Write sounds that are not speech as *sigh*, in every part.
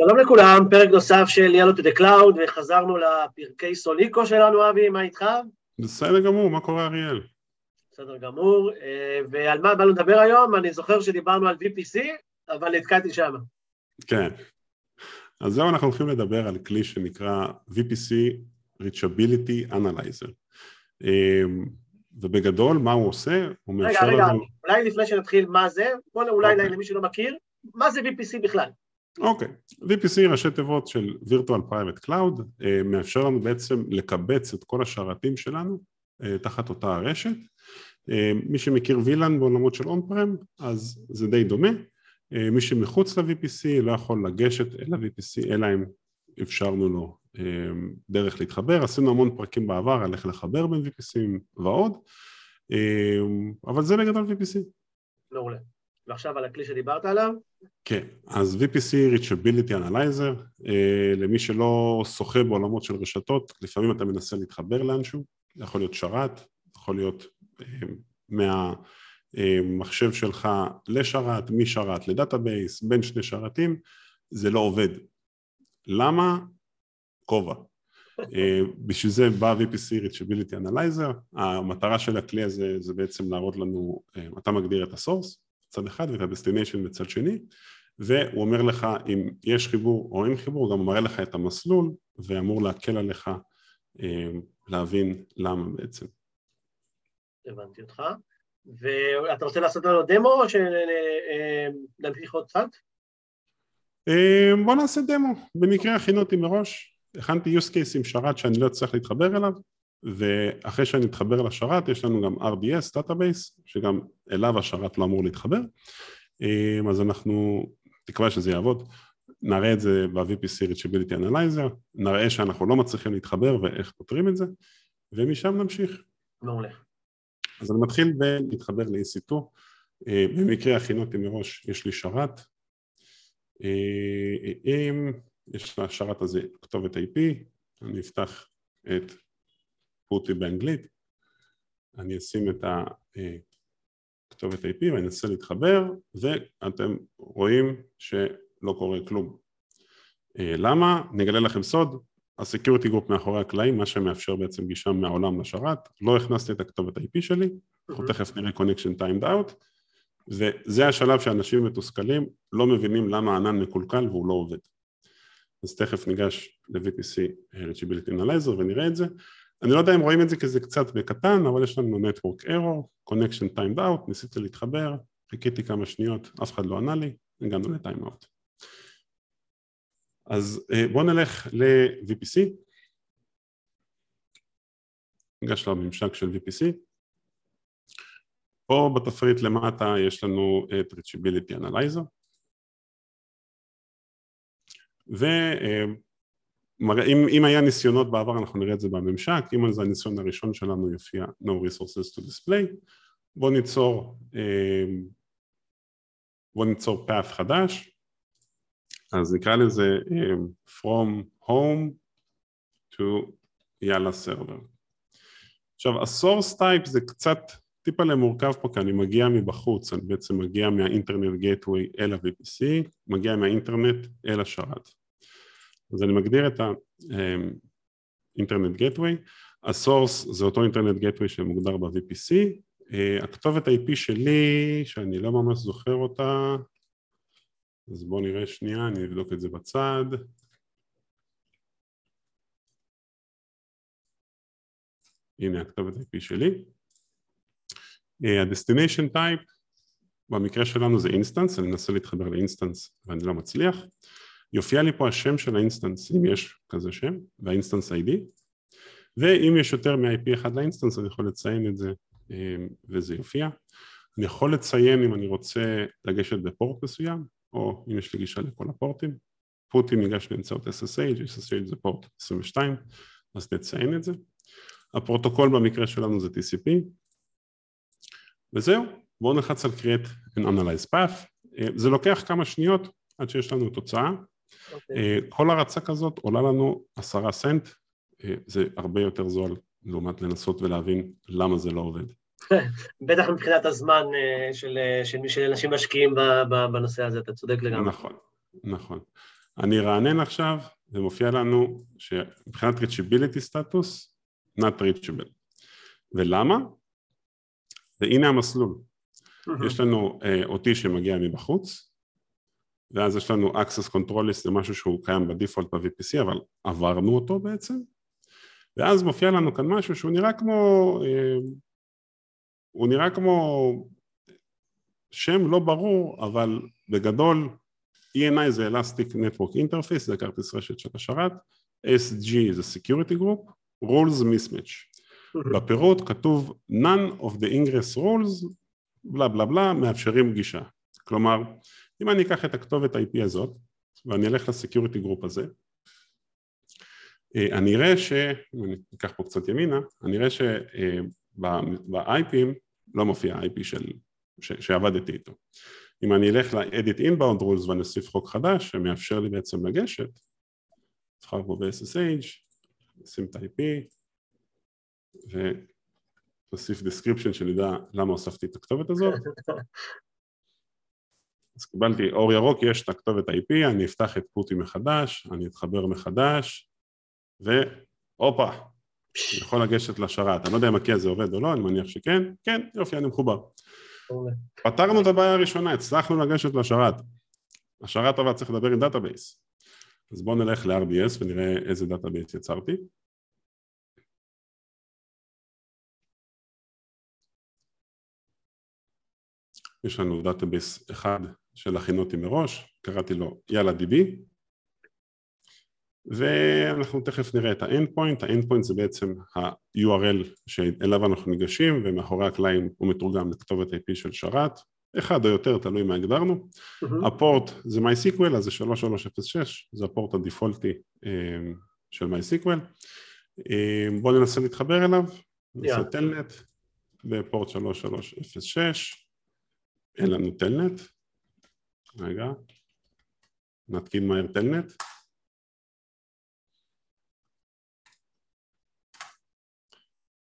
שלום לכולם, פרק נוסף של יאלו טו דה קלאוד, וחזרנו לפרקי סוליקו שלנו, אבי, מה איתך? בסדר גמור, מה קורה אריאל? בסדר גמור, אה, ועל מה באנו לדבר היום? אני זוכר שדיברנו על VPC, אבל נתקעתי שם. כן, אז זהו, אנחנו הולכים לדבר על כלי שנקרא VPC Reachability Analyzer. אה, ובגדול, מה הוא עושה? הוא מאפשר לנו... רגע, רגע, אולי לפני שנתחיל מה זה, בוא אולי okay. אוקיי. למי שלא מכיר, מה זה VPC בכלל? אוקיי. VPC ראשי תיבות של virtual private cloud, אה, מאפשר לנו בעצם לקבץ את כל השרתים שלנו אה, תחת אותה הרשת. אה, מי שמכיר וילן בעולמות של און פרם, אז זה די דומה. מי שמחוץ ל-VPC לא יכול לגשת אל ה-VPC, אלא אם אפשרנו לו דרך להתחבר. עשינו המון פרקים בעבר על איך לחבר בין VPC ועוד, אבל זה בגדול VPC. מעולה. ועכשיו על הכלי שדיברת עליו? כן, אז VPC Reachability Analyzer, אה, למי שלא שוחה בעולמות של רשתות, לפעמים אתה מנסה להתחבר לאנשהו, יכול להיות שרת, יכול להיות אה, מהמחשב שלך לשרת, משרת ל database, בין שני שרתים, זה לא עובד. למה? כובע. אה, בשביל זה בא VPC Reachability Analyzer, המטרה של הכלי הזה זה בעצם להראות לנו, אתה מגדיר את הסורס, צד אחד ואת ה-destination בצד שני והוא אומר לך אם יש חיבור או אין חיבור, הוא גם מראה לך את המסלול ואמור להקל עליך אה, להבין למה בעצם. הבנתי אותך. ואתה רוצה לעשות לנו דמו או שנמשיך עוד קצת? אה, בוא נעשה דמו. במקרה הכינו אותי מראש, הכנתי use case עם שרת שאני לא אצטרך להתחבר אליו ואחרי שאני אתחבר לשרת יש לנו גם RDS, database, שגם אליו השרת לא אמור להתחבר, אמ, אז אנחנו תקווה שזה יעבוד, נראה את זה ב-VPC Reachability Analyzer, נראה שאנחנו לא מצליחים להתחבר ואיך פותרים את זה, ומשם נמשיך. מעולה. אז אני מתחיל בלהתחבר ל-EC2, אמ, במקרה הכינותי מראש יש לי שרת, אם יש לשרת הזה כתובת IP, אני אפתח את PuTTY באנגלית, אני אשים את הכתובת IP ואני אנסה להתחבר ואתם רואים שלא קורה כלום. אה, למה? אני אגלה לכם סוד, ה security group מאחורי הקלעים, מה שמאפשר בעצם גישה מהעולם לשרת, לא הכנסתי את הכתובת IP שלי, אנחנו תכף נראה connection timed out, וזה השלב שאנשים מתוסכלים לא מבינים למה הענן מקולקל והוא לא עובד. אז תכף ניגש ל-VPC Eligibility Analyzer ונראה את זה. אני לא יודע אם רואים את זה כי זה קצת בקטן, אבל יש לנו Network Error, Connection Timed Out, ניסיתי להתחבר, חיכיתי כמה שניות, אף אחד לא ענה לי, הגענו ל-Time Out. אז אה, בואו נלך ל-VPC, ניגש לממשק של VPC, פה בתפריט למטה יש לנו את Reachability Analyzer, ו... אה, אם, אם היה ניסיונות בעבר אנחנו נראה את זה בממשק, אם זה הניסיון הראשון שלנו יופיע No resources to display, בואו ניצור, אה, בואו ניצור path חדש, אז נקרא לזה אה, From Home to יאללה server. עכשיו ה-source type זה קצת טיפה למורכב פה כי אני מגיע מבחוץ, אני בעצם מגיע מהאינטרנט גייטווי אל ה-VPC, מגיע מהאינטרנט אל השרת. אז אני מגדיר את האינטרנט גטווי, הסורס זה אותו אינטרנט גטווי שמוגדר ב-VPC, אה, הכתובת IP שלי, שאני לא ממש זוכר אותה, אז בואו נראה שנייה, אני אבדוק את זה בצד. הנה הכתובת IP שלי. אה, ה-destination type, במקרה שלנו זה instance, אני מנסה להתחבר ל instance ואני לא מצליח. יופיע לי פה השם של ה instance, אם יש כזה שם, וה instance ID, ואם יש יותר מ-IP אחד ל instance אני יכול לציין את זה אמ, וזה יופיע. אני יכול לציין אם אני רוצה לגשת בפורט מסוים, או אם יש לי גישה לכל הפורטים. PuTTY ניגש באמצעות SSH, SSH זה פורט 22, אז נציין את זה. הפרוטוקול במקרה שלנו זה TCP, וזהו, בואו נלחץ על create and analyze path, אה, זה לוקח כמה שניות עד שיש לנו תוצאה, Okay. אוקיי. אה, כל הרצה כזאת עולה לנו עשרה סנט, אה, זה הרבה יותר זול לעומת לנסות ולהבין למה זה לא עובד. בטח מבחינת הזמן אה, של, של, של אנשים משקיעים בנושא הזה, אתה צודק לגמרי. נכון, נכון. אני ארענן עכשיו, ומופיע לנו שמבחינת reachability סטטוס, not reachable. ולמה? והנה המסלול. יש לנו uh, אותי שמגיע מבחוץ, ואז יש לנו access control list, זה משהו שהוא קיים בדיפולט ב-VPC, אבל עברנו אותו בעצם, ואז מופיע לנו כאן משהו שהוא נראה כמו, uh, הוא נראה כמו שם לא ברור, אבל בגדול ENI זה Elastic Network Interface, זה כרטיס רשת של השרת, SG זה Security Group, Rules Mismatch. בפירוט כתוב None of the Ingress Rules, בלה בלה בלה, מאפשרים גישה. כלומר, אם אני אקח את הכתובת IP הזאת, ואני אלך ל security group הזה, אה, אני אראה ש... אם אני אקח פה קצת ימינה, אני אראה שב-IPים לא מופיע IP של... ש... שעבדתי איתו. אם אני אלך ל-edit inbound rules ואני אוסיף חוק חדש שמאפשר לי בעצם לגשת, נבחר פה ב-SSH, נשים את ה-IP ונוסיף description שנדע למה הוספתי את הכתובת הזאת *laughs* אז קיבלתי אור ירוק, יש את הכתובת IP, אני אפתח את פוטי מחדש, אני אתחבר מחדש והופה, אני יכול לגשת לשרת, אני לא יודע אם הכי הזה עובד או לא, אני מניח שכן, כן, יופי, אני מחובר פתרנו את הבעיה הראשונה, הצלחנו לגשת לשרת. השרת אבל צריך לדבר עם database. אז בואו נלך ל-RDS ונראה איזה database יצרתי. יש לנו database אחד שהכינותי מראש, קראתי לו יאללה DB ואנחנו תכף נראה את ה-endpoint, ה-endpoint זה בעצם ה-URL שאליו אנחנו ניגשים ומאחורי הקלעים הוא מתורגם לכתובת IP של שרת, אחד או יותר, תלוי מה הגדרנו. Mm-hmm. הפורט זה MySQL, אז זה 3306, זה הפורט הדיפולטי אה, של MySQL. אה, בואו ננסה להתחבר אליו, נעשה yeah. טלנט בפורט 3306, אין לנו טלנט, רגע, נתקין מהר טלנט.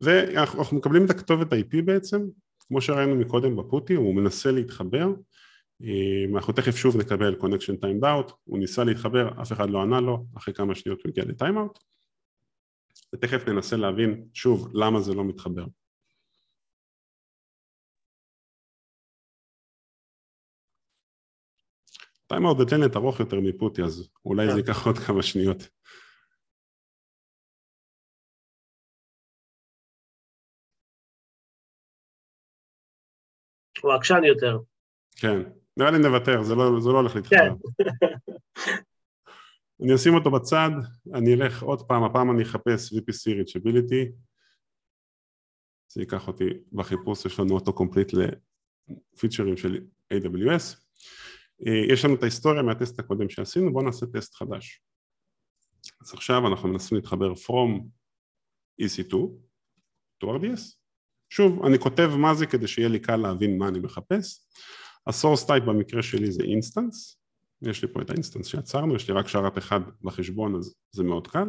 ואנחנו מקבלים את הכתובת IP בעצם, כמו שראינו מקודם בפוטי, הוא מנסה להתחבר, אה, אנחנו תכף שוב נקבל connection timed out, הוא ניסה להתחבר, אף אחד לא ענה לו, אחרי כמה שניות הוא הגיע לטיים אאוט, ותכף ננסה להבין שוב למה זה לא מתחבר. טיים אאוט בטלנט ארוך יותר מפוטי, אז אולי זה כן. ייקח עוד כמה שניות. הוא עקשן יותר. כן, נראה לי נוותר, זה לא, זה לא הולך להתחבר. כן. *laughs* אני אשים אותו בצד, אני אלך עוד פעם, הפעם אני אחפש VPC Reachability, זה ייקח אותי בחיפוש, יש לנו auto complete לפיצ'רים של AWS. אה, יש לנו את ההיסטוריה מהטסט הקודם שעשינו, בואו נעשה טסט חדש. אז עכשיו אנחנו מנסים להתחבר From EC2 to RDS, שוב, אני כותב מה זה כדי שיהיה לי קל להבין מה אני מחפש. ה-source type במקרה שלי זה instance, יש לי פה את ה instance שיצרנו, יש לי רק שרת אחד בחשבון אז זה מאוד קל.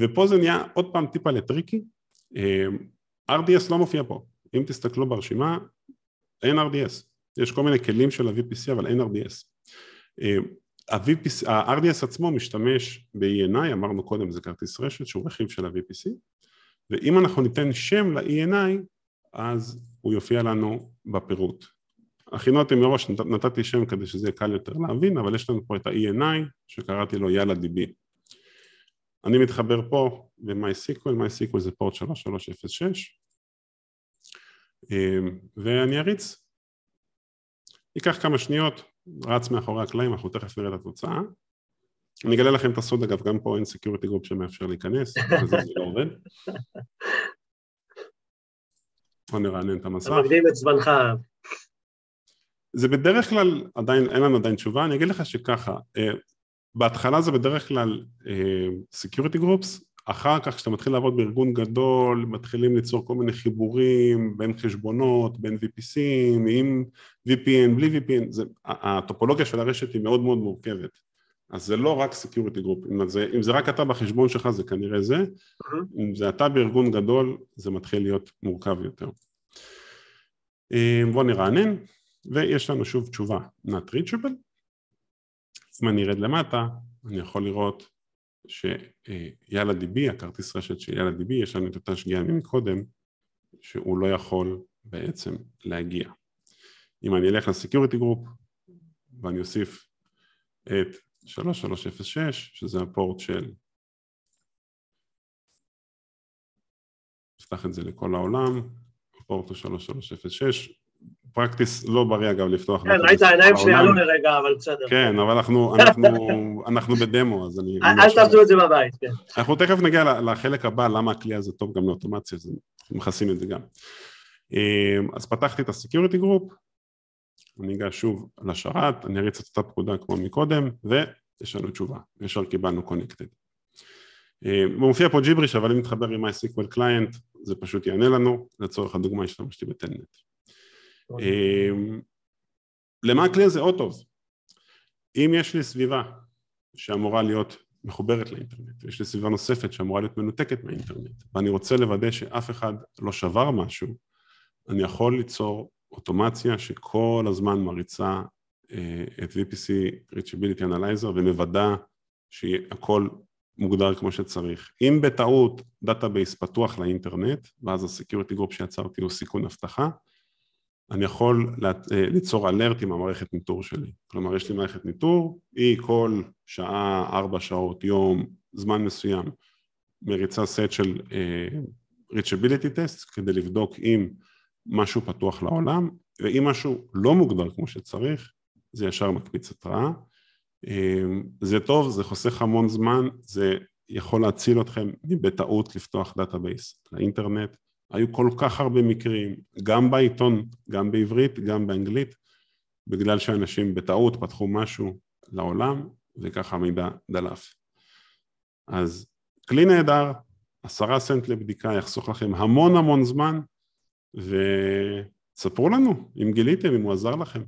ופה זה נהיה עוד פעם טיפה ל tricky, אה, RDS לא מופיע פה, אם תסתכלו ברשימה אין RDS, יש כל מיני כלים של ה-VPC אבל אין RDS. אה, ה-RDS עצמו משתמש ב-ENI, אמרנו קודם זה כרטיס רשת שהוא רכיב של ה-VPC ואם אנחנו ניתן שם ל-ENI אז הוא יופיע לנו בפירוט. הכינותי מראש נתתי שם כדי שזה יהיה קל יותר להבין אבל יש לנו פה את ה-ENI שקראתי לו יאללה DB. אני מתחבר פה ב-MySQL, MySQL זה פורט 3306 אמ, ואני אריץ. ייקח כמה שניות, רץ מאחורי הקלעים, אנחנו תכף נראה את התוצאה. אני אגלה לכם את הסוד אגב, גם פה אין security group שמאפשר להיכנס, *laughs* וזה לא עובד. בוא נרענן את המסך. אתה מקדים את זמנך. זה בדרך כלל, עדיין, אין לנו עדיין תשובה, אני אגיד לך שככה, אה, בהתחלה זה בדרך כלל security אה, groups, אחר כך כשאתה מתחיל לעבוד בארגון גדול, מתחילים ליצור כל מיני חיבורים בין חשבונות, בין VPCים, עם VPN, בלי VPN, זה, הטופולוגיה של הרשת היא מאוד מאוד מורכבת. אז זה לא רק security group, אם זה, אם זה רק אתה בחשבון שלך זה כנראה זה, אהה. אם זה אתה בארגון גדול זה מתחיל להיות מורכב יותר. אה, בואו נרענן, ויש לנו שוב תשובה not reachable, אם אני ארד למטה, אני יכול לראות שיאללה DB, הכרטיס רשת של יאללה DB, יש לנו את אותה שגיאה מקודם, שהוא לא יכול בעצם להגיע. אם אני אלך ל security group ואני אוסיף את 3306, שזה הפורט של, נפתח את זה לכל העולם, הפורט הוא 3306, practice לא בריא אגב לפתוח. כן, ראית העיניים שלי עלו לרגע, אבל בסדר. כן, אבל אנחנו, *laughs* אנחנו, אנחנו בדמו, אז אני... אל תעשו את זה בבית, כן. אנחנו תכף נגיע לחלק הבא, למה הכלי הזה טוב גם לאוטומציה, אז מכסים את זה גם. אמ, אז פתחתי את ה security group, אני אגש שוב לשרת, אני אריץ את אותה פקודה כמו מקודם, ויש לנו תשובה, ישר קיבלנו connected. אמ, מופיע פה ג'יבריש, אבל אם נתחבר עם MySQL Client, זה פשוט יענה לנו, לצורך הדוגמה השתמשתי ב Telnet. אמ, למה הכלי הזה עוד טוב? אם יש לי סביבה שאמורה להיות מחוברת לאינטרנט, יש לי סביבה נוספת שאמורה להיות מנותקת מהאינטרנט, ואני רוצה לוודא שאף אחד לא שבר משהו, אני יכול ליצור אוטומציה שכל הזמן מריצה אה, את VPC Reachability Analyzer ומוודא שהכל מוגדר כמו שצריך. אם בטעות database פתוח לאינטרנט, ואז ה security group שיצרתי הוא סיכון אבטחה, אני יכול אה, ליצור alert עם המערכת ניטור שלי. כלומר, יש לי מערכת ניטור, היא כל שעה, ארבע שעות, יום, זמן מסוים, מריצה סט של אה, reachability test כדי לבדוק אם משהו פתוח לעולם, ואם משהו לא מוגדר כמו שצריך, זה ישר מקפיץ התראה. אה, זה טוב, זה חוסך המון זמן, זה יכול להציל אתכם מבטעות לפתוח database לאינטרנט, היו כל כך הרבה מקרים, גם בעיתון, גם בעברית, גם באנגלית, בגלל שאנשים בטעות פתחו משהו לעולם, וככה המידע דלף. אז כלי נהדר, עשרה סנט לבדיקה יחסוך לכם המון המון זמן, וספרו לנו אם גיליתם, אם הוא עזר לכם.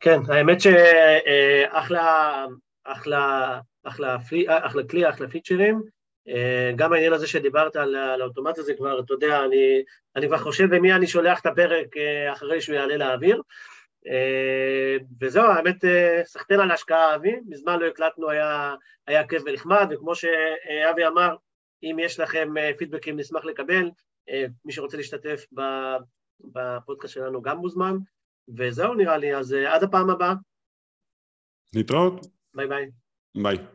כן, האמת שאחלה, אחלה, אחלה, אחלה כלי, אחלה פיצ'רים. אה, גם העניין הזה שדיברת על האוטומט הזה כבר, אתה יודע, אני, אני כבר חושב במי אני שולח את הפרק אה, אחרי שהוא יעלה לאוויר. אה, וזהו, האמת, סחטיין על ההשקעה, אבי, מזמן לא הקלטנו, היה, היה כיף ונחמד, וכמו שאבי אמר, אם יש לכם פידבקים נשמח לקבל, מי שרוצה להשתתף בפודקאסט שלנו גם מוזמן, וזהו נראה לי, אז עד הפעם הבאה. להתראות. ביי ביי. ביי.